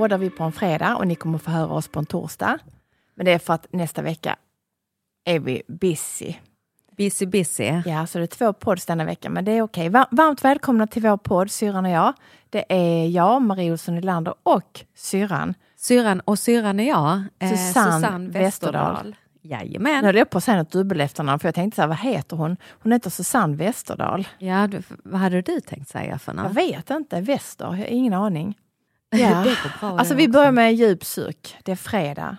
poddar vi på en fredag och ni kommer få höra oss på en torsdag. Men det är för att nästa vecka är vi busy. Busy busy. Ja, så det är två podds denna vecka, men det är okej. Va- Varmt välkomna till vår podd, syrran och jag. Det är jag, Marie Olsson Nylander och syrran. Syrran och syrran är jag, eh, Susanne Westerdahl. Jajamän. Nu höll jag på att säga något dubbelefternamn, för jag tänkte så här, vad heter hon? Hon heter Susanne Westerdahl. Ja, du, vad hade du tänkt säga för Jag något? vet inte, Wester, jag har ingen aning. Ja. Alltså vi börjar med en djup suck. Det är fredag.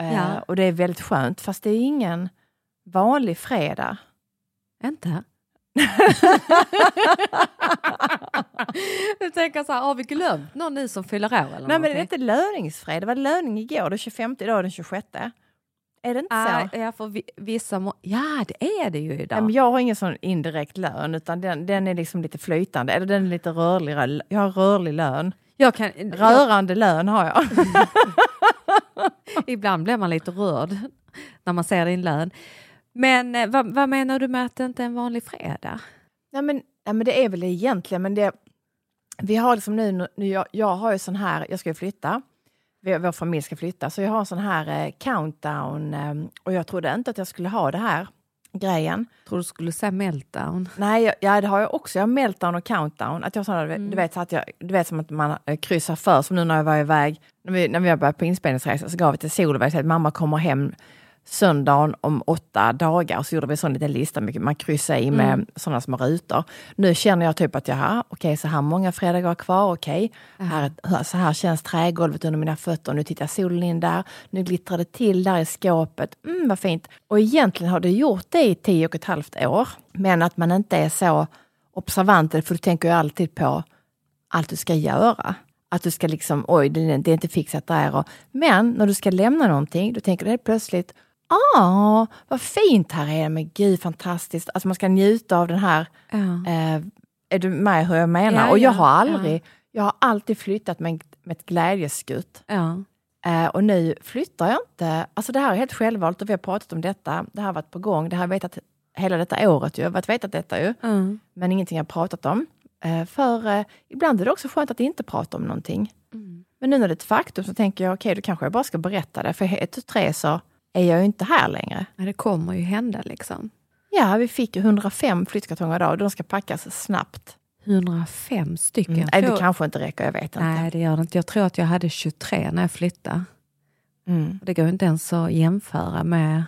Eh, Ja. Och det är väldigt skönt, fast det är ingen vanlig fredag. Inte? du tänker så här, har vi glömt någon nu som fyller år eller Nej men det är någonting? inte löningsfredag, det var löning igår, den 25, idag är den 26. Är det inte Ah, så? ja, för vi, vissa må- ja, det är det ju idag. Men jag har ingen sån indirekt lön, utan den, den är liksom lite flytande, eller den är lite rörlig. Jag har rörlig lön. Jag kan, jag, Rörande lön har jag. ibland blir man lite rörd när man ser din lön. Men eh, vad, vad menar du med att det inte är en vanlig fredag? Nej, men, nej, men det är väl det egentligen, men det... Vi har liksom nu, nu jag, jag har ju sån här, jag ska ju flytta, vi, vår familj ska flytta, så jag har en sån här eh, countdown eh, och jag trodde inte att jag skulle ha det här grejen. Tror du skulle säga meltdown? Nej, jag, ja, det har jag också. Jag har meltdown och countdown. Att jag såna, Mm. du, vet, så att jag, du vet som att man eh, kryssar för, som nu när jag var iväg, när vi, när vi var på inspelningsresa så gav vi till Solveig att mamma kommer hem söndagen om åtta dagar. Så gjorde vi en sån liten lista, man kryssar i med Mm. sådana små rutor. Nu känner jag typ att jaha, okej så här många fredagar kvar, okej. Här, så här känns trägolvet under mina fötter. Nu tittar solen in där. Nu glittrar det till där i skåpet. Mm, vad fint. Och egentligen har det gjort det i tio och ett halvt år. Men att man inte är så observant, för du tänker ju alltid på allt du ska göra. Att du ska liksom, oj, det är det är inte fixat där. Och, men när du ska lämna någonting, då tänker du helt plötsligt, ah, vad fint här är, men gud fantastiskt. Alltså man ska njuta av den här, Ja. eh, är du med hur jag menar? Ja, och jag ja, har aldrig, jag har alltid flyttat med, med ett glädjeskutt. Eh, och nu flyttar jag inte. Alltså det här är helt självvalt och vi har pratat om detta. Det här har varit på gång. Det har jag vetat hela detta året ju. Jag har vetat detta ju. Mm. Men ingenting jag har pratat om. Eh, för eh, ibland är det också skönt att inte prata om någonting. Mm. Men nu när det är ett faktum så tänker jag, okej, då kanske jag bara ska berätta det. För ett, tre så är jag ju inte här längre. Men det kommer ju hända liksom. Ja, vi fick ju 105 flyttkartonger idag och de ska packas snabbt. 105 stycken. Mm. Nej, det kanske inte räcker, jag vet inte. Nej, det gör det inte. Jag tror att jag hade 23 när jag flyttade. Mm. Det går inte ens att jämföra med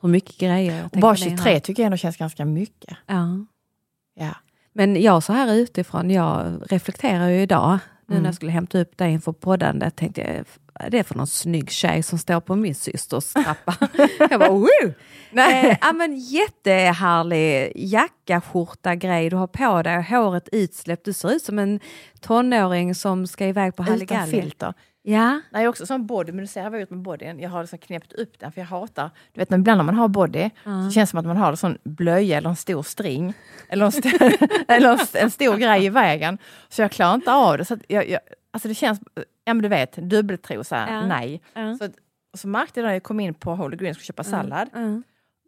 hur mycket grejer jag bara på det 23 tycker jag ändå känns ganska mycket. Ja. Ja. Men jag så här utifrån, jag reflekterar ju idag, nu Mm. när jag skulle hämta upp dig inför poddandet, tänkte jag, vad är det för någon snygg tjej som står på min systers trappa? jag bara, woo! Nej. Eh, ja, men jättehärlig jacka, skjorta, grej du har på dig, håret utsläppt. Du ser ut som en tonåring som ska iväg på Utan Halligalli. filter. Ja, Nej, jag har också sån body, men du ser vad jag har gjort med bodyn. Jag har liksom knäppt upp den för jag hatar, du vet ibland när man har body så känns det som att man har en sån blöja eller en stor string. Eller en, st eller en, st- en stor grej i vägen. Så jag klarar inte av det. Så jag, jag, alltså det känns, ja men du vet, dubbeltrosa, Ja. nej. Så, så märkte jag när jag kom in på Holy Green och skulle köpa sallad,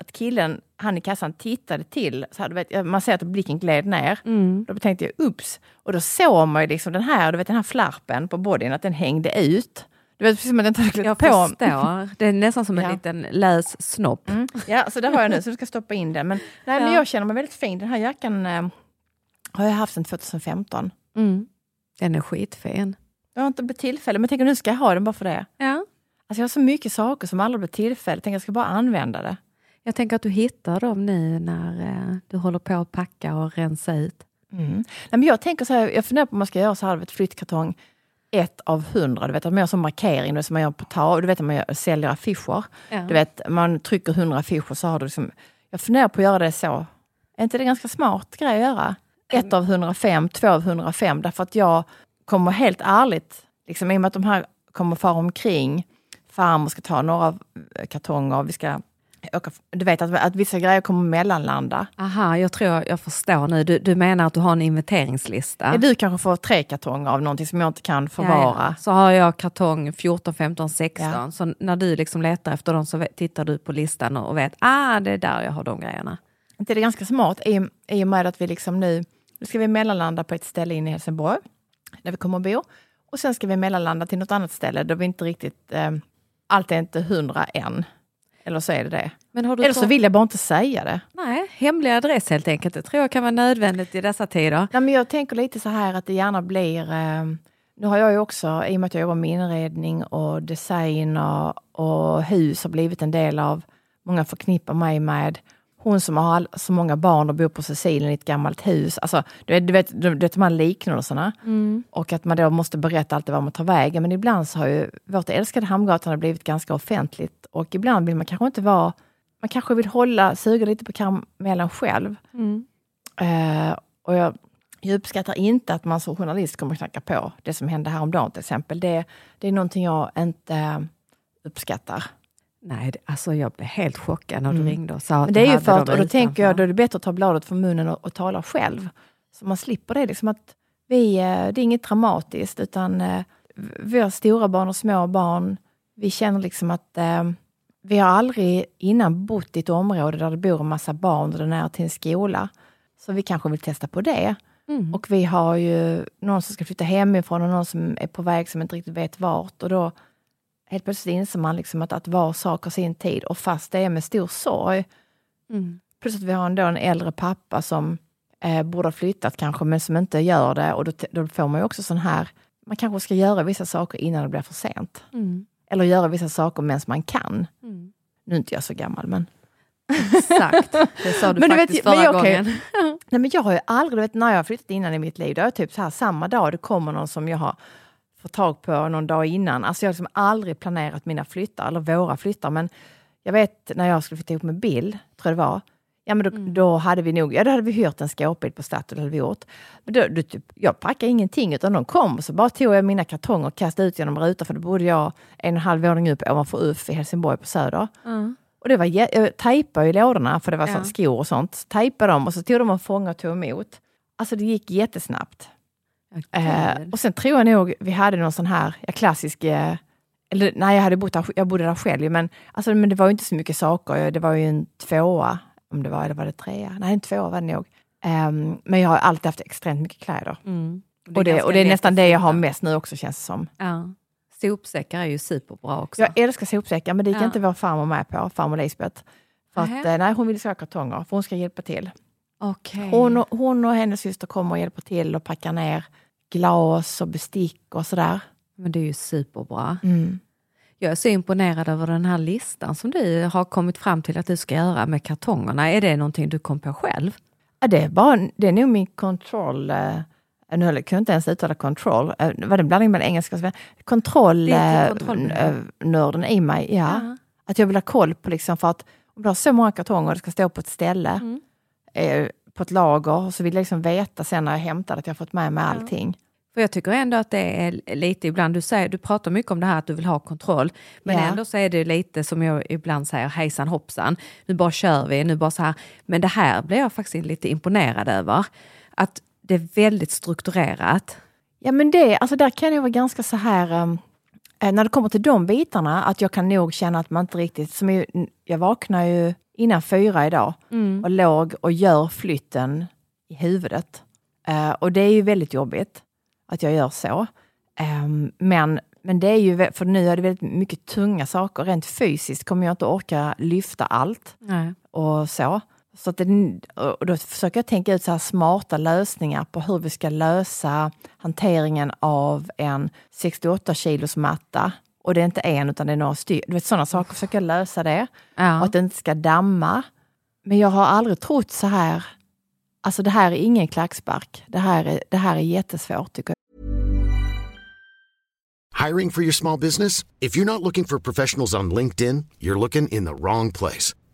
att killen, han i kassan tittade till, så här, du vet, man ser att blicken gled ner. Mm. Då tänkte jag ups, och då såg man ju liksom den här, du vet den här flarpen på bodyn, att den hängde ut. Du vet precis som att den inte hade klätt jag på. förstår. Det är nästan som en Ja. liten lös snopp. Mm. Ja, så det har jag nu, så du ska stoppa in den. Men, nej, men Ja. jag känner mig väldigt fin. Den här jackan eh, har jag haft sedan 2015. Mm. Den är skitfin. Det har inte blivit tillfälle, men tänker nu ska jag ha den bara för det. Ja. Alltså jag har så mycket saker som aldrig blir tillfälle. Tänker jag ska bara använda det. Jag tänker att du hittar dem nu när eh, du håller på att packa och rensa ut. Mm. Nej, men jag tänker så här, jag funderar på om man ska göra så här, vet, flyttkartong ett av hundra. Du vet att man gör som markering, du vet, som man gör på ta, du vet att man gör, säljer affischer. Ja. Du vet, man trycker 100 affischer så har du liksom... Jag funderar på att göra det så. Är inte det ganska smart grej att göra? Ett av 105, två av 105. Därför att jag kommer helt ärligt, liksom, i och med att de här kommer fara omkring, farmor ska ta några eh, kartonger, vi ska åka, du vet att, att vissa grejer kommer mellanlanda. Aha, jag tror jag förstår nu. Du, du menar att du har en inventeringslista? Ja. Du kanske får tre kartonger av någonting som jag inte kan Ja, förvara. ja. Så har jag kartong 14, 15, 16. Ja. Så när du liksom letar efter dem så tittar du på listan och vet ah, det är där jag har de grejerna. Det är ganska smart i, i och med att vi liksom nu, nu ska vi mellanlanda på ett ställe inne i Helsingborg, där vi kommer att bo. Och sen ska vi mellanlanda till något annat ställe där vi inte riktigt... Eh, allt är inte hundra än. Eller så är det det. Eller så vill jag bara inte säga det. Nej, hemlig adress helt enkelt. Det tror jag kan vara nödvändigt i dessa tider. Nej, men jag tänker lite så här att det gärna blir... Eh, nu har jag ju också, i och med att jag jobbar med inredning och design och, och hus, har blivit en del av... Många förknippar mig med hon som har all, så många barn och bor på Sicilien i ett gammalt hus. Alltså, du vet, du vet, du vet de här liknelserna. Och att man då måste berätta allt det var man tar vägen. Men ibland så har ju vårt älskade Hamngatan blivit ganska offentligt. Och ibland vill man kanske inte vara... Man kanske vill hålla, suga lite på karamellen själv. Eh, och jag, jag uppskattar inte att man som journalist kommer knacka på det som hände häromdagen till exempel. Det, det är någonting jag inte uppskattar. Nej, alltså jag blev helt chockad när du ringde och sa att Mm. Men det är ju för att, och då tänker jag, då är det bättre att ta bladet från munnen och, och tala själv. Så man slipper det. Liksom att vi, eh, det är inget dramatiskt, utan eh, vi har stora barn och små barn. Vi känner liksom att eh, vi har aldrig innan bott i ett område där det bor en massa barn och det är nära till en skola. Så vi kanske vill testa på det. Mm. Och vi har ju någon som ska flytta hemifrån och någon som är på väg som inte riktigt vet vart. Och då helt plötsligt inser man liksom att, att var sak har sin tid. Och fast det är med stor sorg, Mm. plus att vi har ändå en äldre pappa som eh, borde ha flyttat kanske, men som inte gör det. Och då, då får man ju också sån här, man kanske ska göra vissa saker innan det blir för sent. Mm. Eller göra vissa saker medan man kan. Mm. Nu är inte jag så gammal, men Exakt, det sa du Men du vet, faktiskt men förra jag kan gången. Nej, men jag har ju aldrig, du vet, när jag har flyttat innan i mitt liv, då är jag typ så här samma dag det kommer någon som jag har fått tag på någon dag innan. Alltså jag har liksom aldrig planerat mina flyttar, eller våra flyttar. Men jag vet när jag skulle flytta ihop med Bill, tror jag det var, ja men då, då hade vi nog, ja då hade vi hyrt en skåpbil på Statoil, hade vi gjort. Men då, då typ, jag packade ingenting, utan de kom och så bara tog jag mina kartonger och kastade ut genom rutan, för då bodde jag en och en halv våning upp ovanför UF i Helsingborg på Söder. Mm. Och det var, jag tejpade i lådorna, för det var ja. skor och sånt. Tejpade dem och så tog de och fångade och tog emot. Alltså det gick jättesnabbt. Eh, och sen tror jag nog vi hade någon sån här ja, klassisk, eh, eller nej jag, hade bott där, jag bodde där själv, men, alltså, men det var ju inte så mycket saker. Det var ju en tvåa, om det var, eller var det trea? Nej en tvåa var det nog. Ehm, men jag har alltid haft extremt mycket kläder. Mm. och, det, ganska och det är nästan det jag har mest nu också känns det som. Ja. Sopsäckar är ju superbra också. Jag älskar sopsäckar, men det gick Ja. inte vår farmor med på, farmor Lisbeth. För att, eh, nej, hon ville ska ha kartonger, för hon ska hjälpa till. Okej. Hon, och, hon och hennes syster kommer och hjälper till och packar ner glas och bestick och sådär. Men det är ju superbra. Mm. Jag är så imponerad över den här listan som du har kommit fram till att du ska göra med kartongerna. Är det någonting du kom på själv? Ja, det, är bara, det är nog min control... Eh, nu höll- kunde jag inte ens uttala control. Eh, var det en blandning mellan engelska och svenska? Kontroll, Det är eh, kontroll. i mig, ja. Att jag vill ha koll på, liksom, för att om du har så många kartonger och det ska stå på ett ställe, Mm. På ett lager, så vill jag liksom veta sen när jag hämtar att jag har fått med mig allting. För jag tycker ändå att det är lite ibland, du, säger, du pratar mycket om det här att du vill ha kontroll, men Ja. ändå så är det lite som jag ibland säger, hejsan hoppsan, nu bara kör vi, nu bara så här. Men det här blir jag faktiskt lite imponerad över. Att det är väldigt strukturerat. Ja men det, alltså där kan jag vara ganska så här, um, när det kommer till de bitarna, att jag kan nog känna att man inte riktigt, som jag, jag vaknar ju innan fyra idag och låg och gör flytten i huvudet. Eh, och det är ju väldigt jobbigt att jag gör så. Ehm, men, men det är ju, för nu är det väldigt mycket tunga saker. Rent fysiskt kommer jag inte orka lyfta allt Nej. och så. Så att det, och då försöker jag tänka ut så här smarta lösningar på hur vi ska lösa hanteringen av en 68 kilos matta. Och det är inte en utan det är några stycken. Du vet sådana saker försöker jag lösa det. Ja. Och att det inte ska damma. Men jag har aldrig trott så här. Alltså det här är ingen klackspark. Det här är, det här är jättesvårt tycker jag. Hiring for your small business? If you're not looking for professionals on LinkedIn, you're looking in the wrong place.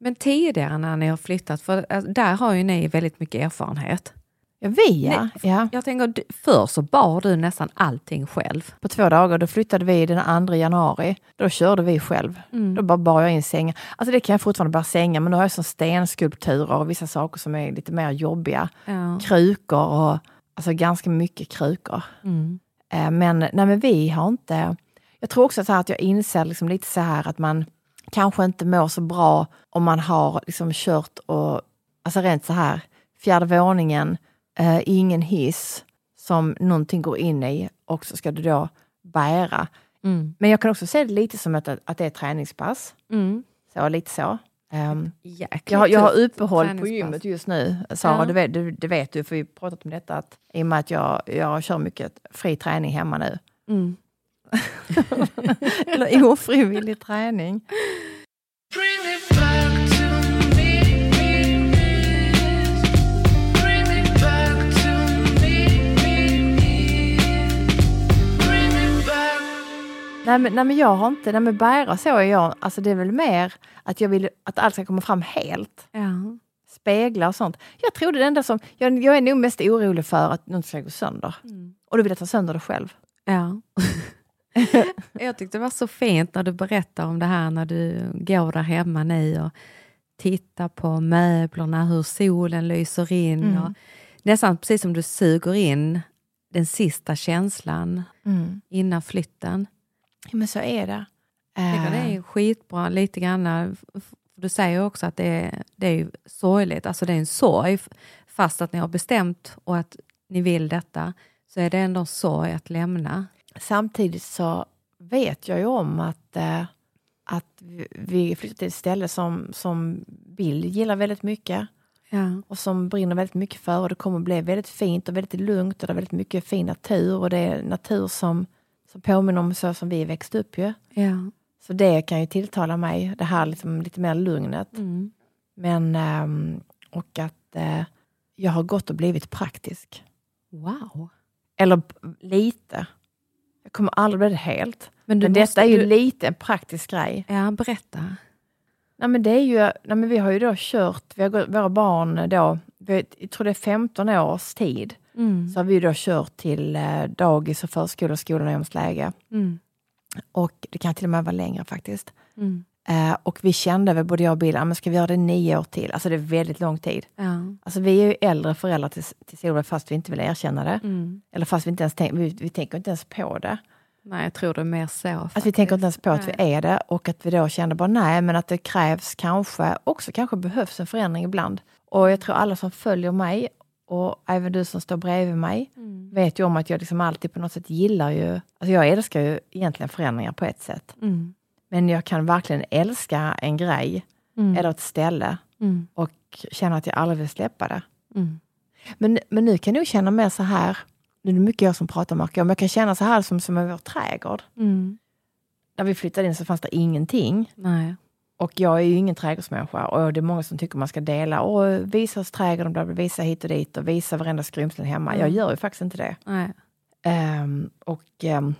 Men tidigare när ni har flyttat, för eh, där har ju ni väldigt mycket erfarenhet. Ja, vi ja. ja. Jag tänker, förr så bar du nästan allting själv. På två dagar, då flyttade vi den 2 januari. Då körde vi själv. Då bara bar jag in sängar. Alltså det kan jag fortfarande bära sängar, men nu har jag som stenskulpturer och vissa saker som är lite mer jobbiga. Ja. Krukor och alltså ganska mycket krukor. Eh, Men, nej, men vi har inte... Jag tror också att jag inser liksom lite så här att man kanske inte mår så bra om man har liksom kört och, alltså rent så här, fjärde våningen, eh, ingen hiss som någonting går in i och så ska du då bära. Mm. Men jag kan också se det lite som att, att det är träningspass. Mm. Så lite så. Um, Jäkligt jag, har- jag har uppehåll på gymmet just nu, Sara, Ja. det, vet, det, det vet du, för vi har pratat om detta, att i och med att jag, jag kör mycket fri träning hemma nu. Mm. Eller ofrivillig träning. Nej men, nej men jag har inte, nej men bära så är jag, alltså det är väl mer att jag vill att allt ska komma fram helt. Ja. Speglar och sånt. Jag tror det enda som, jag, jag är nog mest orolig för att något ska gå sönder. Och då vill jag ta sönder det själv. Ja. jag tyckte det var så fint när du berättar om det här när du går där hemma nu och tittar på möblerna, hur solen lyser in. Mm. Och nästan precis som du suger in den sista känslan innan flytten. Ja, men så är det. Tycker det Eh, är skitbra lite grann. Du säger också att det är, det är sorgligt, alltså det är en sorg fast att ni har bestämt och att ni vill detta så är det ändå en sorg att lämna. Samtidigt så vet jag ju om att, eh, att vi- flyttar till ett ställe som, som Bill gillar väldigt mycket Ja. och som brinner väldigt mycket för och det kommer bli väldigt fint och väldigt lugnt och det är väldigt mycket fin natur och det är natur som, som påminner om så som vi växte upp ju. Ja. Så det kan ju tilltala mig, det här liksom lite mer lugnet. Mm. Men, ehm, och att eh, jag har gått och blivit praktisk. Wow. Eller lite. Jag kommer aldrig bli det helt. Men, Men måste, detta är ju du, lite en praktisk grej. Ja, berätta. Nej, men det är ju, nej, men vi har ju då kört, vi har våra barn då, vi, jag tror det är 15 års tid, Mm. så har vi då kört till eh, dagis och förskola och skola i läge. Mm. Och det kan till och med vara längre faktiskt. Mm. Eh, och vi kände väl, både jag och Bill, ah, men ska vi göra det nio år till? Alltså det är väldigt lång tid. Ja. Alltså vi är ju äldre föräldrar till, till Solveig fast vi inte vill erkänna det. Mm. Eller fast vi inte ens tänk, vi, vi tänker inte ens på det. Nej, jag tror det är mer så. Alltså vi tänker inte ens på att vi är det och att vi då kände bara nej, men att det krävs kanske, också kanske behövs en förändring ibland. Och jag tror alla som följer mig och även du som står bredvid mig Mm. vet ju om att jag liksom alltid på något sätt gillar ju, alltså jag älskar ju egentligen förändringar på ett sätt. Mm. Men jag kan verkligen älska en grej Mm. eller ett ställe Mm. och känna att jag aldrig vill släppa det. Mm. Men, men nu kan jag känna mer så här, nu är det mycket jag som pratar mycket om, jag kan känna så här som, som i vår trädgård. Mm. När vi flyttade in så fanns det ingenting. Nej. Och jag är ju ingen trädgårdsmänniska och det är många som tycker man ska dela och visa oss trädgården, bla, bla, visa hit och dit och visa varenda skrymslen hemma. Jag Mm. gör ju faktiskt inte det. Ehm, och um,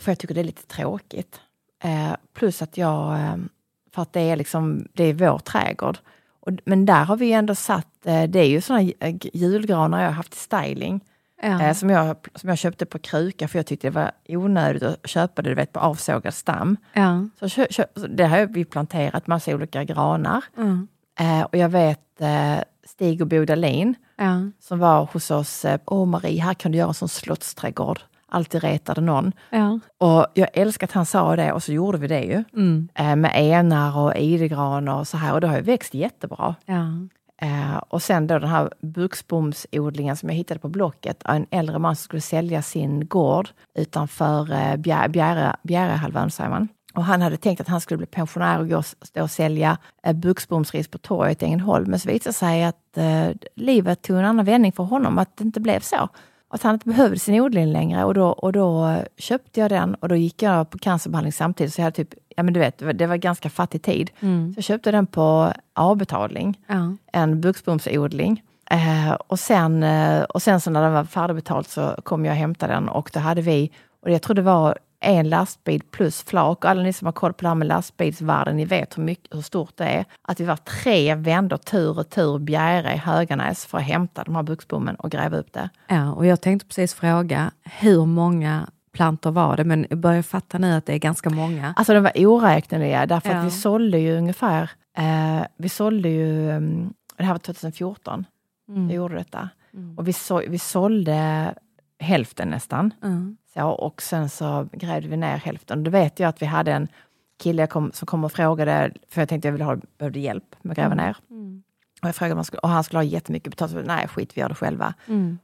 för jag tycker det är lite tråkigt. Eh, plus att jag, ehm, för att det är liksom, det är vår trädgård. Och, men där har vi ändå satt, eh, det är ju sådana julgranar jag har haft i styling. Ja. Eh, som, jag, som jag köpte på kruka för jag tyckte det var onödigt att köpa det du vet, på avsågad stam. ja. Så kö, kö, så det har vi planterat massa olika granar. Mm. Eh, och jag vet eh, Stig och Bodalin Ja. som var hos oss. Eh, Åh Marie, här kan du göra en sån slottsträdgård. Alltid retade någon. Ja. Och jag älskar att han sa det och så gjorde vi det ju. Mm. Eh, med enar och idegran och så här och det har ju växt jättebra. Ja. Eh, och sen då den här buxbomsodlingen som jag hittade på Blocket. En äldre man som skulle sälja sin gård utanför eh, Bjär- Bjäre- Bjärehalvön, säger man. Och han hade tänkt att han skulle bli pensionär och gå stå och sälja eh, buxbomsris på torget i Ängelholm. Men så visade det sig att eh, livet tog en annan vändning för honom, att det inte blev så. Att han inte behövde sin odling längre och då, och då köpte jag den och då gick jag på cancerbehandling samtidigt. Så jag hade typ, ja men du vet, det var, ganska fattig tid. Mm. Så jag köpte den på avbetalning Ja. en buxbomsodling. Eh, och, sen, eh, och sen så när den var färdigbetalt så kom jag och hämtade den och då hade vi, och jag tror det var en lastbil plus flak. Alla ni som har koll på det här med lastbilsvärlden, ni vet hur, mycket, hur stort det är. Att vi var tre vändor tur och tur Bjäre i Höganäs för att hämta de här buxbommen och gräva upp det. ja, och jag tänkte precis fråga, hur många plantor var det? Men jag börjar fatta nu att det är ganska många. Alltså de var oräkneliga därför Ja. att vi sålde ju ungefär, eh, vi sålde ju, mm, det här var 2014, Mm. vi gjorde detta. Och vi, så, vi sålde hälften nästan. Mm. Så, och sen så grävde vi ner hälften. Då vet jag att vi hade en kille kom, som kom och frågade, för jag tänkte jag ville ha, behövde hjälp med att gräva ner. Och, jag frågade om han skulle, och han skulle ha jättemycket betalt. Så, Nej, skit, vi gör det själva.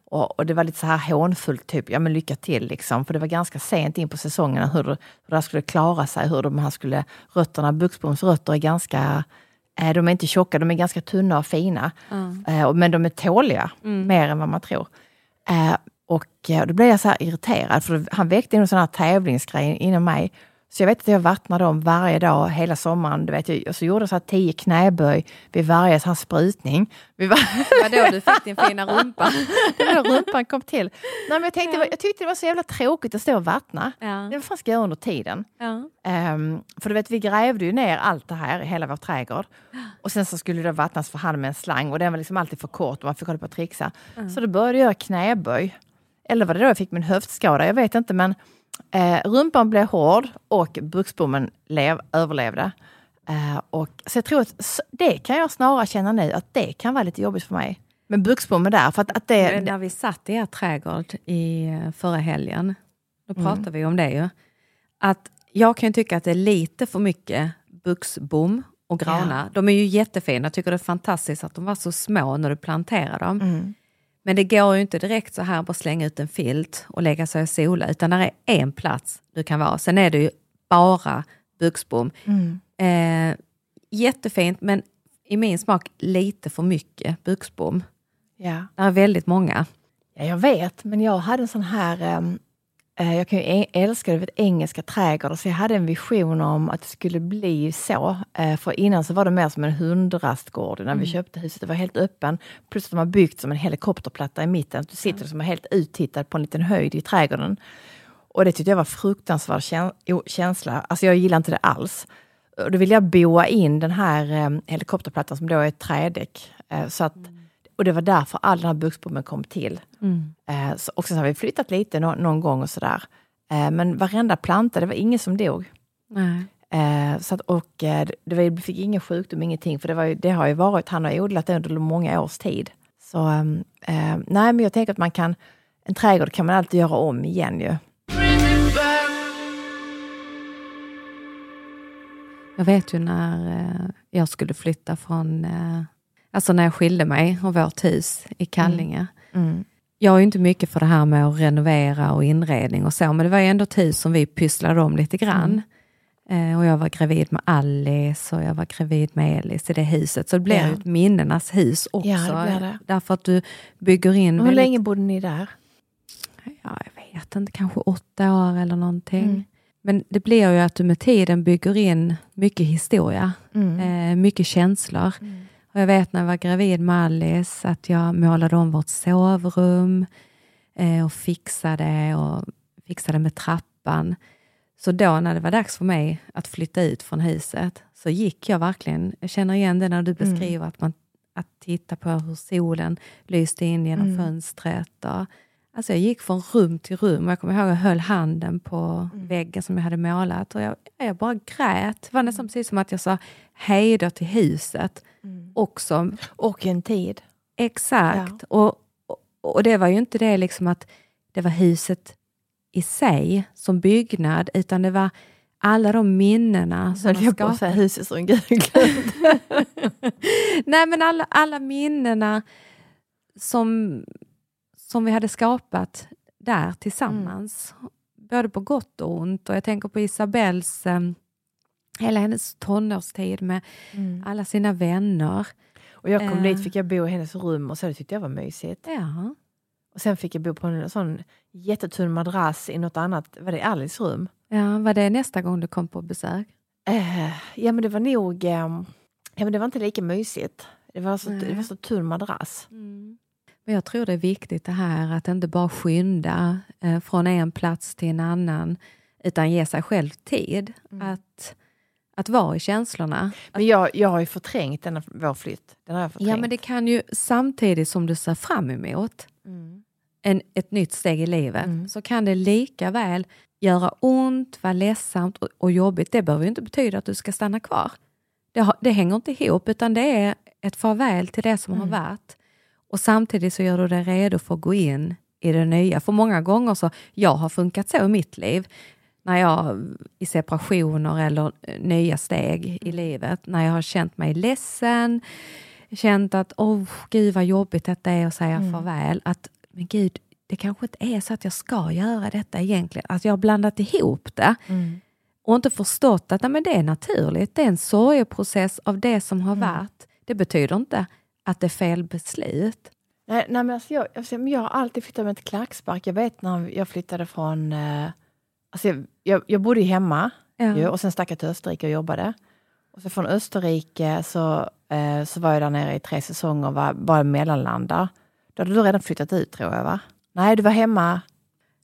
Och, och det var lite så här hånfullt, typ, ja men lycka till liksom. För det var ganska sent in på säsongen hur, hur det skulle klara sig. Hur de här skulle, rötterna, Buxboms rötter är ganska, eh, de är inte tjocka, de är ganska tunna och fina. Eh, och- men de är tåliga, mer än vad man tror. Och eh, då blev jag så irriterad, för han väckte en sån här tävlingsgrej inom mig. Så jag vet att jag vattnade dem varje dag hela sommaren. Du vet, jag, och så gjorde jag så här tio knäböj vid varje så här sprutning. Vid var- Det var då du fick din fina rumpa. det var då rumpan kom till. Nej, men jag, tänkte, jag tyckte det var så jävla tråkigt att stå och vattna. Ja. Det vad fan ska jag göra under tiden? Ja. Ehm, för du vet, vi grävde ju ner allt det här i hela vår trädgård. Och sen så skulle det vattnas för hand med en slang och den var liksom alltid för kort och man fick hålla på och trixa. Så då började jag göra knäböj. Eller var det då jag fick min höftskada? Jag vet inte men eh, rumpan blev hård och buxbommen lev, överlevde. Eh, och, så jag tror att det kan jag snarare känna nu att det kan vara lite jobbigt för mig. Men buxbommen där, för att, att det... Men när vi satt i er trädgård i eh, förra helgen, då Mm. pratade vi om det ju. Att jag kan tycka att det är lite för mycket buxbom och granar. De är ju jättefina, jag tycker det är fantastiskt att de var så små när du planterade dem. Mm. Men det går ju inte direkt så här bara slänga ut en filt och lägga sig och sola, utan det är en plats du kan vara. Sen är det ju bara buxbom. Mm. Eh, jättefint, men i min smak lite för mycket buxbom. Ja. Det är väldigt många. Ja, jag vet, men jag hade en sån här... eh, jag kan ju älska det engelska trädgårdar, så jag hade en vision om att det skulle bli så. Eh, för innan så var det mer som en hundrastgård när vi köpte huset. Det var helt öppen, plus att de har byggt som en helikopterplatta i mitten. Du sitter som helt uttittad på en liten höjd i trädgården. Och det tyckte jag var fruktansvärd känsla. Alltså jag gillar inte det alls. Och då ville jag boa in den här eh, helikopterplattan som då är ett trädäck. Eh, så att, och det var därför all den här buxbommen kom till. Eh, så, och sen har vi flyttat lite nå- någon gång och sådär. Eh, men varenda planta, det var ingen som dog. Eh, så att, och eh, det var, vi fick ingen sjukdom, ingenting. För det, var ju, det har ju varit, han har odlat under många års tid. Så ehm, eh, nej, men jag tänker att man kan, en trädgård kan man alltid göra om igen ju. Jag vet ju när eh, jag skulle flytta från, eh, alltså när jag skilde mig och vårt hus i Kallinge. Mm. Jag är ju inte mycket för det här med att renovera och inredning och så, men det var ju ändå ett hus som vi pysslade om lite grann. Eh, och jag var gravid med Alice och jag var gravid med Elis i det huset. Så det blev Ja. ett minnenas hus också. Ja, det blir det. Därför att du bygger in Hur väldigt- länge bodde ni där? ja, jag vet inte, kanske åtta år eller någonting. Mm. Men det blir ju att du med tiden bygger in mycket historia, Mm. eh, mycket känslor. Och jag vet när jag var gravid med Alice att jag målade om vårt sovrum eh, och fixade och fixade med trappan. Så då när det var dags för mig att flytta ut från huset så gick jag verkligen, jag känner igen det när du beskriver att man att titta på hur solen lyste in genom fönstret. Och, alltså jag gick från rum till rum och jag kommer ihåg att jag höll handen på väggen som jag hade målat och jag, jag bara grät. Det var nästan precis som att jag sa hej då till huset. Också Och en tid. Exakt. Och, och, och det var ju inte det liksom att det var huset i sig som byggnad, utan det var alla de minnena som Så har jag skapat. säga huset som Gud. Nej, men alla, alla minnena som, som vi hade skapat där tillsammans. Både på gott och ont. Och jag tänker på Isabells, eh, hela hennes tonårstid med alla sina vänner. Och jag kom Eh. dit fick jag bo i hennes rum och så det tyckte jag var mysigt. Ja, Och sen fick jag bo på en sån jättetunn madrass i något annat, var det Alice rum? ja var det nästa gång du kom på besök? Eh, ja men det var nog, eh, ja men det var inte lika mysigt. Det var så, det var så tunn madrass. Men jag tror det är viktigt det här att inte bara skynda eh, från en plats till en annan, utan ge sig själv tid att, att vara i känslorna. Men jag, jag har ju förträngt denna, vår flytt. Den har jag förträngt. Ja, men det kan ju samtidigt som du ser fram emot Mm. en, ett nytt steg i livet, så kan det lika väl göra ont, vara ledsamt och, och jobbigt. Det behöver ju inte betyda att du ska stanna kvar. Det, har, det hänger inte ihop, utan det är ett farväl till det som har varit. Och samtidigt så gör du dig redo för att gå in i det nya. För många gånger så, jag har funkat så i mitt liv, när jag i separationer eller eh, nya steg i livet, när jag har känt mig ledsen, känt att åh gud vad jobbigt detta är att säga farväl, att men gud, det kanske inte är så att jag ska göra detta egentligen. Att jag har blandat ihop det. Och inte förstått att nej, men det är naturligt. Det är en sorgeprocess av det som har varit. Det betyder inte att det är fel beslut. Nej, nej men alltså jag, alltså, jag har alltid flyttat med ett klackspark. Jag vet när jag flyttade från... Eh, alltså jag, jag, jag bodde ju hemma Ja. ju, och sen stack jag till Österrike och jobbade. Och så från Österrike så, eh, så var jag där nere i tre säsonger och var bara mellanlandar. Då hade du redan flyttat ut tror jag va? Nej, du var hemma.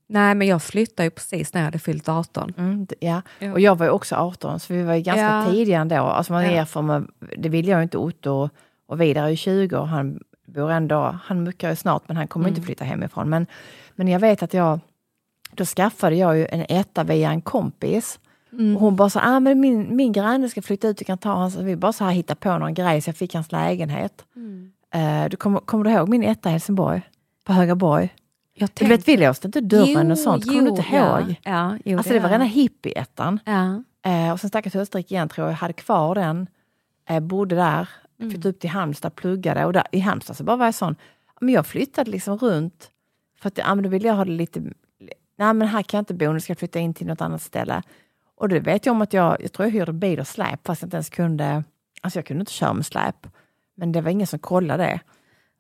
Nej, men jag flyttade ju precis när jag hade fyllt 18. Mm, d- ja. Och jag var ju också 18 så vi var ju ganska Ja. tidiga ändå. Alltså man Ja. från, det vill jag ju inte Otto och Vidar är ju 20 och han bor ändå, han muckar ju snart men han kommer Mm. inte flytta hemifrån. Men, men jag vet att jag, då skaffade jag ju en etta via en kompis. Mm. Och hon bara så ah, men min, min granne ska flytta ut, du kan ta hans. Vi bara så här hitta på någon grej så jag fick hans lägenhet. Mm. Eh, du kommer, kommer du ihåg min etta i Helsingborg? På Högaborg? Jag Du vet, vi låste inte dörren och sånt, kommer du inte ja. ihåg? Ja, jo, Alltså det var gör rena hippie-ettan. Ja. Eh, och sen stack jag till Österrike igen tror jag, hade kvar den, eh, bodde där, Mm. flyttade upp till Halmstad, pluggade och där, i Halmstad så bara var jag sån, men jag flyttade liksom runt för att ja, men då ville jag ha det lite, nej men här kan jag inte bo, nu ska jag flytta in till något annat ställe. Och det vet jag om att jag, jag tror jag hyrde bil och släp fast jag inte ens kunde, alltså jag kunde inte köra med släp. Men det var ingen som kollade det.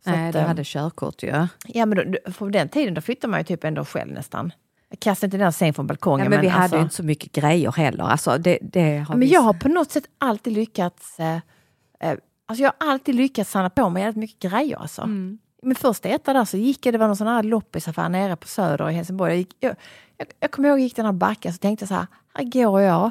Så Nej, att, du eh, hade körkort ju. Ja men då, på den tiden då flyttade man ju typ ändå själv nästan. Jag kastade inte den sen från balkongen. Ja, men vi hade alltså- ju inte så mycket grejer heller. Alltså, det, det har men vi jag har på något sätt alltid lyckats eh, eh, Alltså jag har alltid lyckats samla på mig jävligt mycket grejer. Alltså. Mm. Min första etta där så gick jag, det var någon sån här loppisaffär nere på Söder i Helsingborg. Jag, gick, jag, jag, jag kommer ihåg jag gick den här backen så tänkte jag så här, här går jag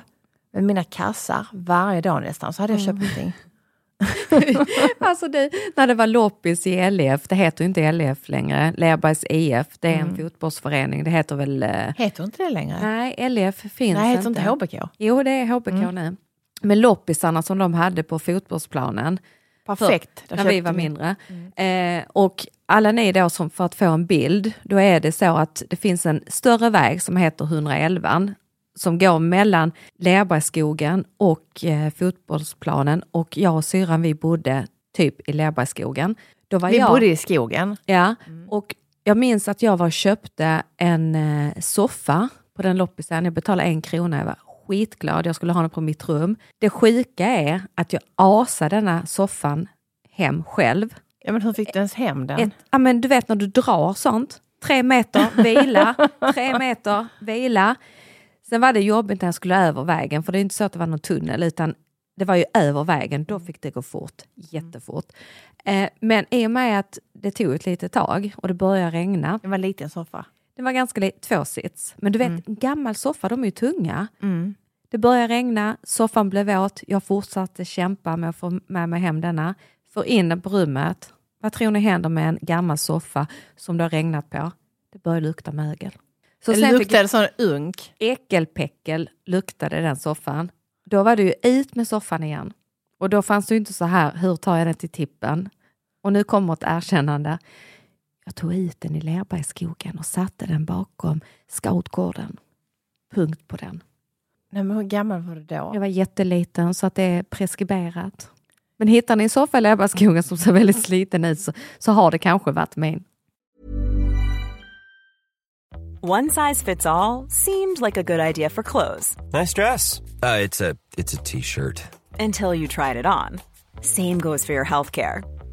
med mina kassar varje dag nästan. Så hade jag köpt Mm. någonting. Alltså det, när det var loppis i LF, det heter ju inte LF längre, Lerbergs IF, det är en fotbollsförening, det heter väl... eh, Heter inte det längre? Nej, LF finns Nej, heter inte. inte HBK? Jo, det är HBK nu. Men loppisarna som de hade på fotbollsplanen, Perfekt. Där när vi var mindre. Eh, och alla ni då som för att få en bild, då är det så att det finns en större väg som heter 111 som går mellan Lerbergsskogen och eh, fotbollsplanen och jag och syrran vi bodde typ i Lerbergsskogen. Då var Vi jag, bodde i skogen. Ja, och jag minns att jag var och köpte en eh, soffa på den loppisen. Jag betalade en krona, jag var skitglad. Jag skulle ha den på mitt rum. Det sjuka är att jag asade denna soffan hem själv. Ja, men hur fick du ens hem den? Ett, ja, men du vet när du drar sånt. Tre meter, vila. tre meter, vila. Sen var det jobbigt när jag skulle över vägen, för det är inte så att det var någon tunnel, utan det var ju över vägen. Då fick det gå fort, jättefort. Eh, men i och med att det tog ett litet tag och det började regna, Det var en liten soffa. det var ganska li- tvåsits. Men du vet, en gammal soffa, de är ju tunga. Mm. Det började regna, soffan blev våt, jag fortsatte kämpa med att få med mig hem denna. Få in den på rummet. Vad tror ni händer med en gammal soffa som det har regnat på? Det börjar lukta mögel. Så det luktade sån unk. äckelpäckel luktade den soffan. Då var det ju ut med soffan igen. Och då fanns det ju inte så här, hur tar jag den till tippen? Och nu kommer ett erkännande. Jag tog ut den i Lerbergsskogen och satte den bakom scoutgården. Punkt på den. Nej, men hur gammal var du då? Jag var jätteliten så att det är preskriberat. Men hittar ni en soffa i Lerbergsskogen som ser väldigt sliten ut så, så har det kanske varit min. One size fits all seemed like a good idea for clothes Nice dress. Uh, it's a it's a t-shirt. until you tried it on. Same goes for your healthcare.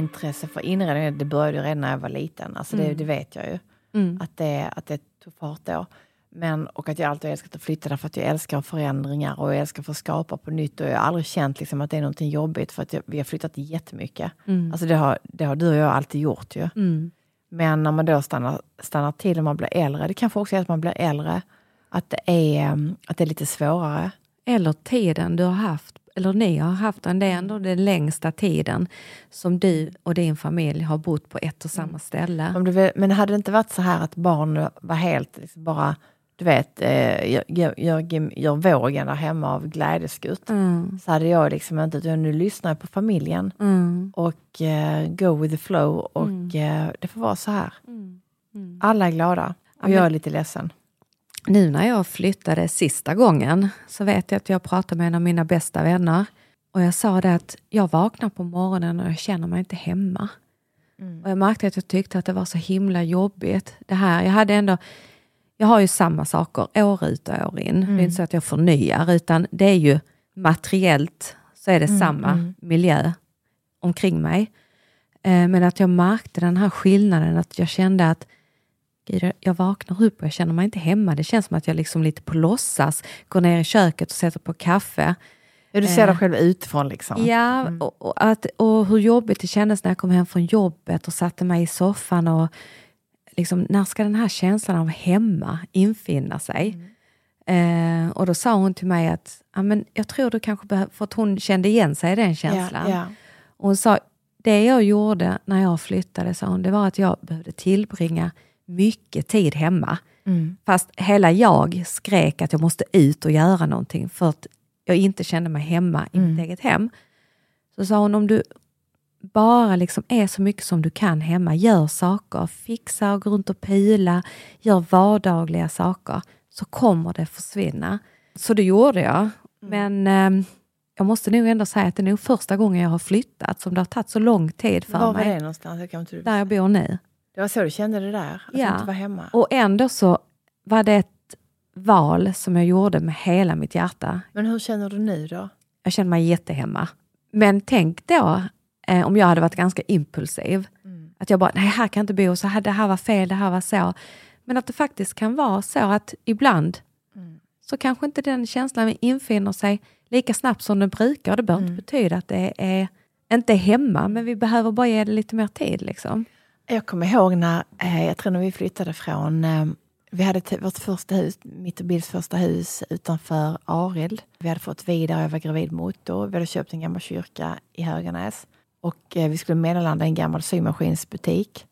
Intresse för inredning, det började ju redan när jag var liten. Alltså det, det vet jag ju. Att, det, att det tog fart då. Men, och att jag alltid älskat att flytta därför att jag älskar förändringar och jag älskar att få skapa på nytt. Och jag har aldrig känt liksom att det är någonting jobbigt för att jag, vi har flyttat jättemycket. Alltså det har, det har du och jag alltid gjort ju. Men när man då stannar, stannar till och man blir äldre, det kanske också är att man blir äldre, att det är, att det är lite svårare. Eller tiden du har haft, eller ni har haft, den, det är ändå den längsta tiden som du och din familj har bott på ett och samma ställe. Om väl- men hade det inte varit så här att barn var helt liksom bara, du vet, eh, gör, gör, gör, gör vågen där hemma av glädjeskutt, så hade jag liksom inte, utan nu lyssnar jag på familjen och eh, go with the flow och eh, det får vara så här. Alla är glada och jag är lite ledsen. Nu när jag flyttade sista gången så vet jag att jag pratade med en av mina bästa vänner och jag sa det att jag vaknar på morgonen och jag känner mig inte hemma. Och jag märkte att jag tyckte att det var så himla jobbigt. Det här, jag hade ändå, jag har ju samma saker år ut och år in. Det är inte så att jag förnyar utan det är ju materiellt så är det samma miljö omkring mig. Eh, men att jag märkte den här skillnaden, att jag kände att jag- vaknar upp och jag känner mig inte hemma. Det känns som att jag liksom lite på låtsas går ner i köket och sätter på kaffe. Ja, du ser dig själv utifrån liksom. Ja, och, och, att, och hur jobbigt det kändes när jag kom hem från jobbet och satte mig i soffan. och liksom, När ska den här känslan av hemma infinna sig? Eh, och då sa hon till mig att ja, men jag tror du kanske behöver, för att hon kände igen sig i den känslan. ja. Och hon sa, det jag gjorde när jag flyttade, sa hon, det var att jag behövde tillbringa mycket tid hemma. Fast hela jag skrek att jag måste ut och göra någonting för att jag inte kände mig hemma i mitt eget hem. Så sa hon, om du bara liksom är så mycket som du kan hemma, gör saker, fixa och gå runt och pila, gör vardagliga saker, så kommer det försvinna. Så det gjorde jag. Men eh, jag måste nog ändå säga att det är nog första gången jag har flyttat som det har tagit så lång tid för Var var mig. det någonstans? Jag kan inte Där jag bor nu. Det var så du kände det där? Att du inte var hemma? Och ändå så var det ett val som jag gjorde med hela mitt hjärta. Men hur känner du nu då? Jag känner mig jättehemma. Men tänk då eh, om jag hade varit ganska impulsiv. Att jag bara, nej här kan jag inte bo, så här, det här var fel, det här var så. Men att det faktiskt kan vara så att ibland så kanske inte den känslan infinner sig lika snabbt som den brukar. Det behöver inte betyda att det är inte är hemma, men vi behöver bara ge det lite mer tid. Liksom. Jag kommer ihåg när, eh, jag tror när vi flyttade från, eh, Vi hade vårt första hus, mitt och Bills första hus utanför Arild. Vi hade fått vidare, jag var gravid Otto. Vi hade köpt en gammal kyrka i Höganäs. Och eh, vi skulle mellanlanda i en gammal symaskinsbutik.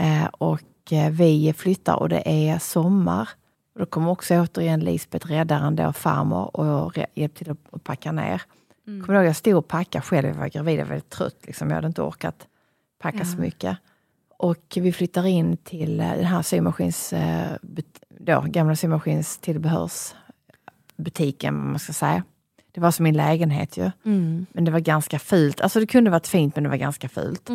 Eh, och vi flyttar och det är sommar. Då kommer också återigen Lisbeth, räddaren då, farmor, och hjälpte till att, packa ner. Kommer du ihåg, jag stod och packade själv, jag var gravid, jag var väldigt trött. Liksom. Jag hade inte orkat packa så mycket. Och vi flyttar in till eh, den här symaskins, eh, då, gamla symaskinstillbehörsbutiken, man ska säga. Det var som min lägenhet ju. Men det var ganska fult. Alltså det kunde varit fint, men det var ganska fult.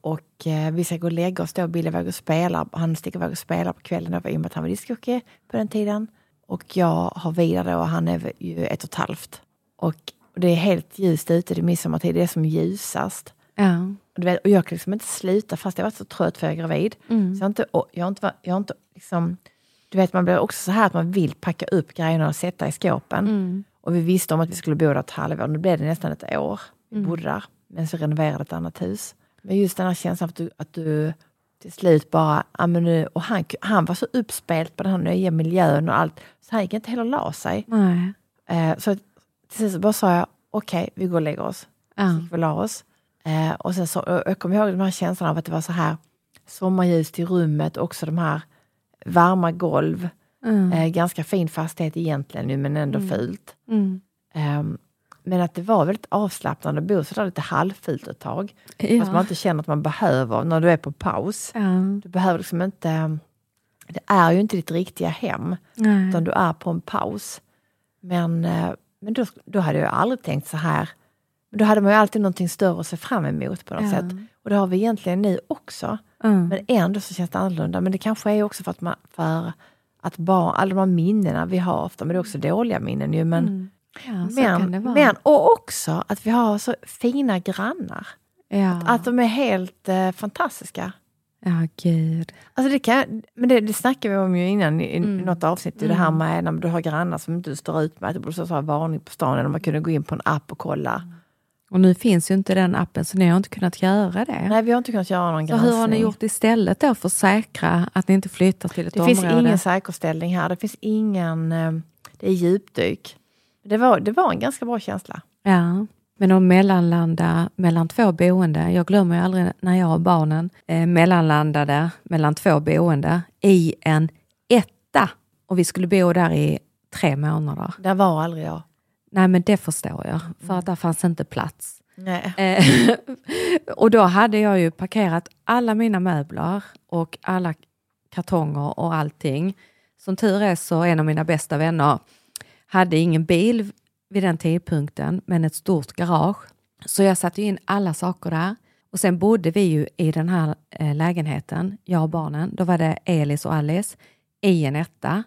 Och eh, vi ska gå och lägga oss då. Billy iväg och spelar. Han sticker iväg och spelar på kvällen då, i och med att han var discjockey på den tiden. Och jag har Vidar då, och han är ju ett och ett halvt. Och det är helt ljust ute, det är midsommartid, det är som ljusast. Ja. Och, du vet, och jag kan liksom inte sluta fast jag varit så trött för jag är gravid. Mm. Så jag har inte, och jag har inte, va- jag har inte liksom, du vet man blir också så här att man vill packa upp grejerna och sätta i skåpen. Mm. Och vi visste om att vi skulle bo där ett halvår, nu blev det nästan ett år. Vi Mm. bodde där, men så renoverade ett annat hus. Men just den här känslan att du, att du till slut bara, nu, och han, han var så uppspelt på den här nya miljön och allt, så han gick inte heller och la sig. Eh, så till så bara sa jag, okej, vi går och lägger oss. Ja. Så gick vi och la oss. Eh, och sen så, jag kommer ihåg de här känslorna av att det var så här sommarljus i rummet, också de här varma golv. Mm. Eh, ganska fin fastighet egentligen nu, men ändå fult. Mm. Ehm, men att det var väldigt avslappnande att bo sådär lite halvfult ett tag. Ja. Att man inte känner att man behöver, när du är på paus. Ja. Du behöver liksom inte... Det är ju inte ditt riktiga hem, Nej. utan du är på en paus. Men, eh, men då, då hade jag aldrig tänkt så här. Men då hade man ju alltid någonting större att se fram emot på något Ja. sätt. Och det har vi egentligen nu också. Mm. Men ändå så känns det annorlunda. Men det kanske är också för att, man, för att barn, alla de här minnena vi har ofta, men det är också dåliga minnen ju. Men, Mm. Ja, men, men, och också att vi har så fina grannar. ja. Att de är helt eh, fantastiska. ja, gud. Alltså det kan, men det, det snackade vi om ju innan i, Mm. något avsnitt, det här med när du har grannar som inte du står ut med, att det borde stå varning på stan, eller man kunde gå in på en app och kolla. Och nu finns ju inte den appen, så ni har inte kunnat göra det. Nej, vi har inte kunnat göra någon så hur har ni granskning. gjort istället då för att säkra att ni inte flyttar till ett Det område? finns ingen säkerställning här, det finns ingen, eh, det är djupdyk. Det var, det var en ganska bra känsla. Ja, men att mellanlanda mellan två boende. Jag glömmer ju aldrig när jag och barnen eh, mellanlandade mellan två boende i en etta. Och vi skulle bo där i tre månader. Där var aldrig jag. Nej, men det förstår jag, för att där fanns inte plats. Eh, och då hade jag ju parkerat alla mina möbler och alla kartonger och allting. Som tur är så en av mina bästa vänner hade ingen bil vid den tidpunkten, men ett stort garage. Så jag satte in alla saker där. Och sen bodde vi ju i den här eh, lägenheten, jag och barnen. Då var det Elis och Alice i en etta.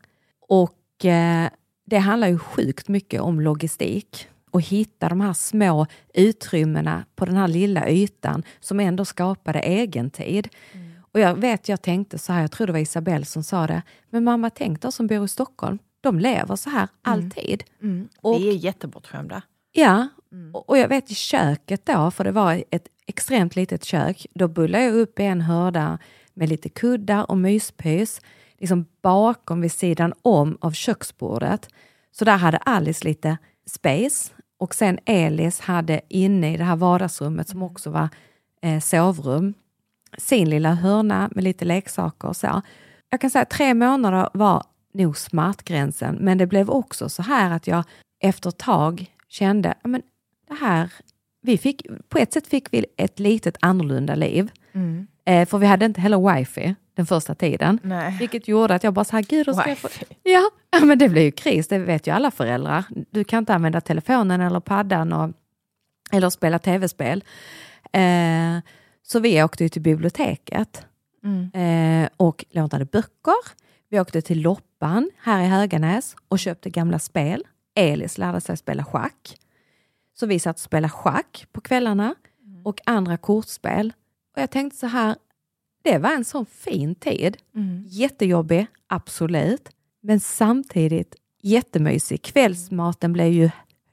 Och eh, det handlar ju sjukt mycket om logistik och hitta de här små utrymmena på den här lilla ytan som ändå skapade egen tid. Och jag vet, jag tänkte så här, jag tror det var Isabelle som sa det, men mamma tänk de som bor i Stockholm, de lever så här alltid. Mm. Och- vi är jättebortskämda. Ja, och- och jag vet i köket då, för det var ett extremt litet kök, då bullade jag upp i en hörda med lite kuddar och myspys, liksom bakom vid sidan om av köksbordet. Så där hade Alice lite space och sen Elis hade inne i det här vardagsrummet som också var eh, sovrum, sin lilla hörna med lite leksaker och så. Jag kan säga att tre månader var nog smärtgränsen, men det blev också så här att jag efter ett tag kände, "Ja, men det här, vi fick, på ett sätt fick vi ett litet annorlunda liv. Eh, för vi hade inte heller wifi den första tiden. Nej. Vilket gjorde att jag bara så här, gud, ska jag få... Ja, men det blir ju kris, det vet ju alla föräldrar. Du kan inte använda telefonen eller paddan och, eller spela tv-spel. Eh, så vi åkte till biblioteket eh, och lånade böcker. Vi åkte till Loppan här i Höganäs och köpte gamla spel. Elis lärde sig spela schack. Så vi satt och spelade schack på kvällarna och andra kortspel. Och jag tänkte så här, det var en sån fin tid. Jättejobbig, absolut. Men samtidigt jättemysig. Kvällsmaten blev ju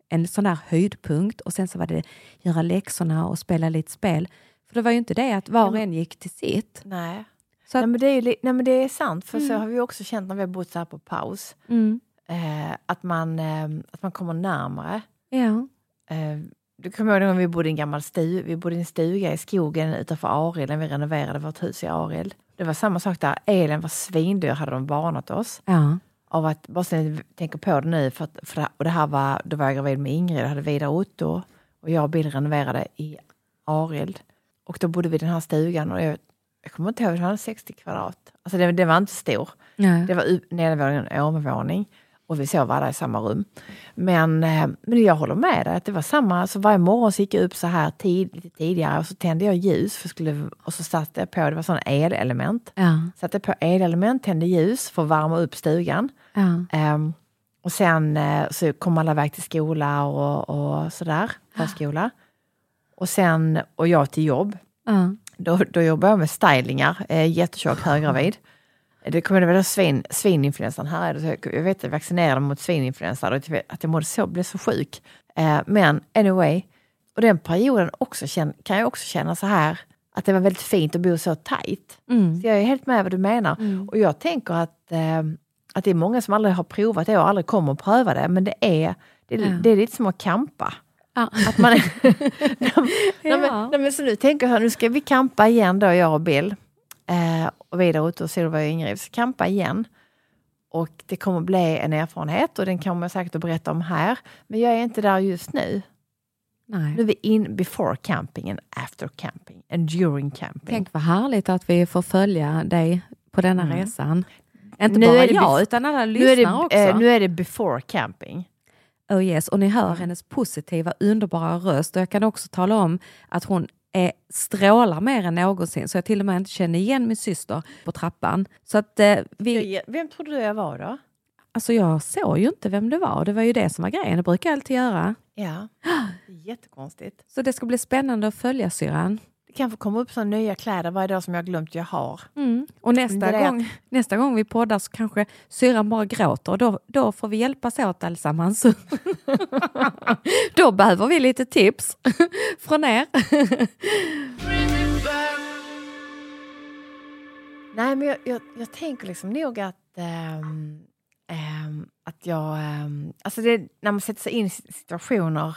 en sån där höjdpunkt och sen så var det göra läxorna och spela lite spel. För det var ju inte det att var och en gick till sitt. Nej. Så att, Nej, men det är, ju nej, men det är sant, för så Mm. har vi också känt när vi har bott så här på paus. mm, Eh, att, man, eh, att man kommer närmare. ja. Du kommer ihåg när vi bodde i en gammal stu, vi bodde i en stuga i skogen utanför Arild när vi renoverade vårt hus i Arild. Det var samma sak där, elen var svindyr hade de varnat oss. ja. Av att, bara så ni tänker på det nu, för att, för det, och det här var, då var jag gravid med Ingrid, jag hade Vidar Otto och jag och Bill renoverade i Arild. Och då bodde vi i den här stugan och jag, jag kommer inte ihåg, det var 60 kvadrat. Alltså det, det var inte stor. Nej. Det var nedervåning och övervåning. Och vi sov alla i samma rum. Men, eh, men jag håller med dig, att det var samma. Så varje morgon så gick jag upp så här tid, lite tidigare och så tände jag ljus. För skulle, och så satte jag på, det var sådana elelement. Ja. Satte på elelement, tände ljus för att värma upp stugan. Ja. Ehm, och sen eh, så kom alla iväg till skola och, och sådär, förskola. Och sen, och jag till jobb. Ja. Då, då jobbade jag med stylingar, eh, jättetjock, höggravid. Det kommer väl svin, svininfluensan här. är Jag vet att jag vaccinerade mot svininfluensa och att jag mådde så, blev så sjuk. Eh, men anyway, och den perioden också kan jag också känna så här att det var väldigt fint att bo så tajt. Mm. Så jag är helt med vad du menar. Och jag tänker att, eh, att det är många som aldrig har provat det och aldrig kommer att pröva det. Men det är, det, är- Ja. det är lite som att campa. Ja. Att man, nej, Ja. men, nej, men så nu tänker jag nu ska vi campa igen då, jag och Bill. Eh, och vidare Otto och Silva och Ingrid. Vi ska campa igen. Och det kommer bli en erfarenhet och den kommer jag säkert att berätta om här. Men jag är inte där just nu. Nej. Nu är vi in before camping and after camping and during camping. Tänk vad härligt att vi får följa dig på denna Mm. resan. Inte Nu bara är det jag, utan alla nu, är lyssnare det, också. eh, nu är det before camping. Oh yes, och ni hör hennes positiva, underbara röst. Och jag kan också tala om att hon är, strålar mer än någonsin, så jag till och med inte känner igen min syster på trappan. Så att eh, vi, Vem trodde du jag var då? alltså jag såg ju inte vem det var. Det var ju det som var grejen, det brukar jag alltid göra. Ja, jättekonstigt. Så det ska bli spännande att följa syrran. Det kan få komma upp såna nya kläder varje dag som jag glömt jag har. Mm. Och nästa gång, nästa gång vi poddar så kanske syrran bara gråter och då, då får vi hjälpas åt allesammans. då behöver vi lite tips från er. Nej, men jag, jag, jag tänker liksom nog att, ehm, att jag... ehm, alltså det, när man sätter sig in i situationer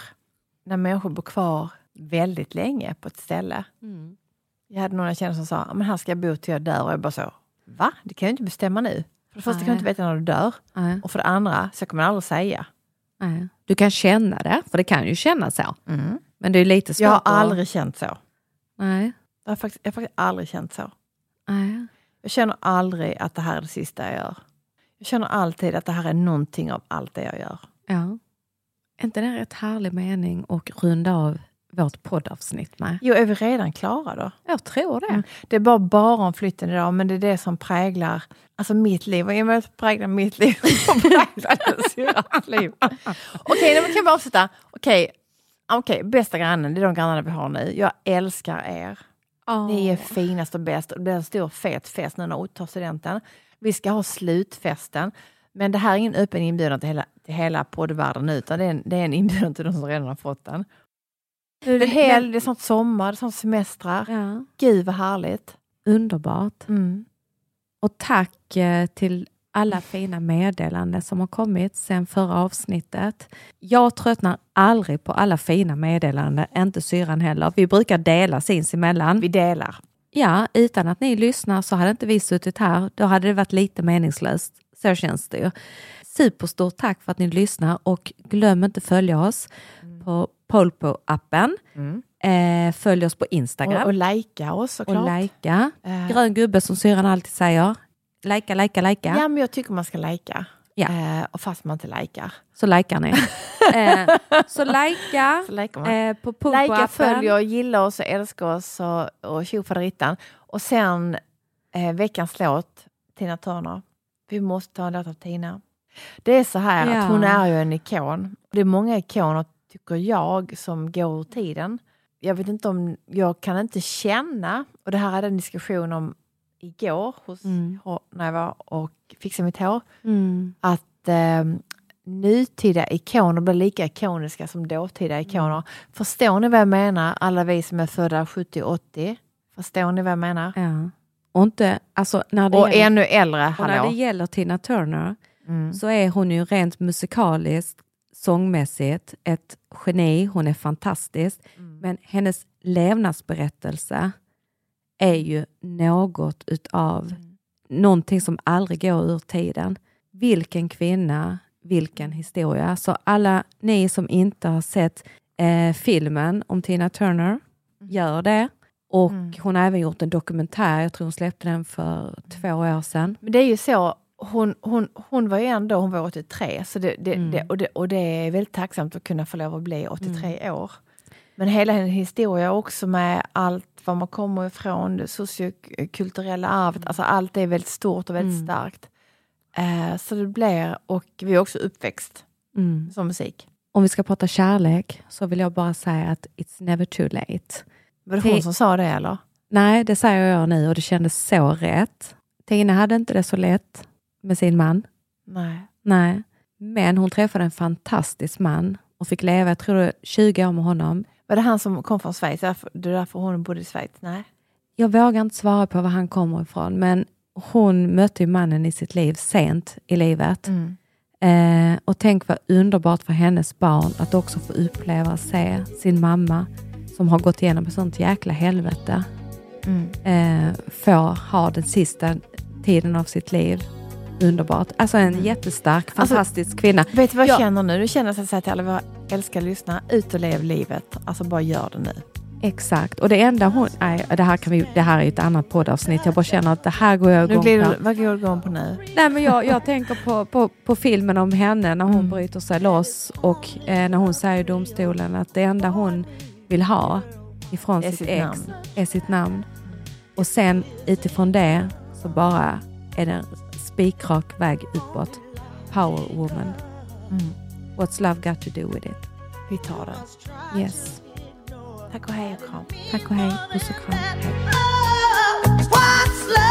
när människor bor kvar väldigt länge på ett ställe. Jag hade jag kände som sa, "Ja, men här ska jag bo till jag dör. Och jag bara så, va? Det kan jag inte bestämma nu. För det första kan jag inte veta när du dör. Nej, Och för det andra, så kommer jag aldrig säga. nej. Du kan känna det, för det kan ju kännas så. Men det är lite svårt Jag har att- aldrig känt så. Nej, Jag har faktiskt, jag har faktiskt aldrig känt så. nej. Jag känner aldrig att det här är det sista jag gör. Jag känner alltid att det här är någonting av allt det jag gör. Ja. Är inte det en rätt härlig mening och runda av vårt poddavsnitt med? Jo, är vi redan klara då? Jag tror det. Mm. Det är bara, bara om flytten idag, men det är det som präglar alltså mitt liv. Och i och med att det präglar mitt liv så präglar syrrans liv. Okej, okay, kan vi avsluta? Okej, okej, bästa grannen, det är de grannarna vi har nu. Jag älskar er. Ni är finast och bäst. Det blir en stor fet fest nu när Otto tar studenten. Vi ska ha slutfesten. Men det här är ingen öppen inbjudan till hela, till hela poddvärlden nu, utan det är, en, det är en inbjudan till de som redan har fått den. Nu är det Men- det är snart sommar, snart semestrar. Ja. Gud vad härligt. Underbart. Mm. Och tack eh, till alla fina meddelanden som har kommit sedan förra avsnittet. Jag tröttnar aldrig på alla fina meddelanden, inte syran heller. Vi brukar dela sinsemellan. Vi delar. Ja, utan att ni lyssnar så hade inte vi suttit här. Då hade det varit lite meningslöst. Så känns det ju. Superstort tack för att ni lyssnar och glöm inte följa oss på Polpo-appen. Eh, följ oss på Instagram. Och, och lajka oss såklart. Och lajka. Eh. Grön gubbe som syrran alltid säger. Lajka, lajka, lajka. Ja, men jag tycker man ska lajka. Ja. Eh, och fast man inte lajkar. Så lajkar ni. eh, så lajka eh, på Lajka, Polpo-appen. följ och gilla oss och älska oss och, och tjofaderittan. Och sen eh, veckans låt, Tina Turner. Vi måste ta en låt av Tina. Det är så här Ja. att hon är ju en ikon. Det är många ikoner, tycker jag, som går ur tiden. Jag vet inte om, jag kan inte känna, och det här hade en diskussion om igår hos, Mm. när jag var och fixade mitt hår, Mm. att eh, nutida ikoner blir lika ikoniska som dåtida ikoner. Förstår ni vad jag menar, alla vi som är födda 70-80? Förstår ni vad jag menar? Ja. Och, inte, alltså, när det Och gäller, ännu äldre, och när det hallå. gäller Tina Turner Mm. så är hon ju rent musikaliskt, sångmässigt, ett geni. Hon är fantastisk. Mm. Men hennes levnadsberättelse är ju något utav Mm. någonting som aldrig går ur tiden. Vilken kvinna, vilken historia. Så alla ni som inte har sett eh, filmen om Tina Turner, gör det. Och Mm. hon har även gjort en dokumentär, jag tror hon släppte den för två år sedan. Men det är ju så, hon, hon, hon var ju ändå, hon var 83, så det, det, Mm. det, och, det, och det är väldigt tacksamt att kunna få lov att bli 83 år. Men hela hennes historia också med allt var man kommer ifrån, det sociokulturella arvet, alltså allt är väldigt stort och väldigt Mm. starkt. Eh, så det blir, och vi är också uppväxt Mm. som musik. Om vi ska prata kärlek så vill jag bara säga att it's never too late. Var det hon Ti- som sa det eller? Nej, det säger jag nu och det kändes så rätt. Tina hade inte det så lätt med sin man. Nej. Nej, men hon träffade en fantastisk man och fick leva, jag tror det är 20 år med honom. Var det han som kom från Schweiz? Det är därför hon bodde i Schweiz? Nej. Jag vågar inte svara på var han kommer ifrån, men hon mötte mannen i sitt liv sent i livet. Mm. Eh, och tänk vad underbart för hennes barn att också få uppleva och se sin mamma som har gått igenom ett sånt jäkla helvete. Mm. Eh, får ha den sista tiden av sitt liv. Underbart. Alltså en jättestark, Alltså, fantastisk kvinna. Vet du vad jag Ja. känner nu? Nu känner jag så att säga till alla våra älskade lyssnare, ut och lev livet. Alltså bara gör det nu. Exakt. Och det enda hon... Nej, det här, kan vi, det här är ju ett annat poddavsnitt. Jag bara känner att det här går jag igång på. du, vad går du igång på nu? Nej, men jag, jag tänker på, på, på filmen om henne när hon Mm. bryter sig loss och eh, när hon säger i domstolen att det enda hon vill ha ifrån sitt, sitt ex namn. är sitt namn. Och sen utifrån det så bara är det en spikrak väg uppåt. Power woman. Mm. What's love got to do with it? Vi tar den. Yes. Tack och hej och kram. Tack och hej. Puss och kram. Hej.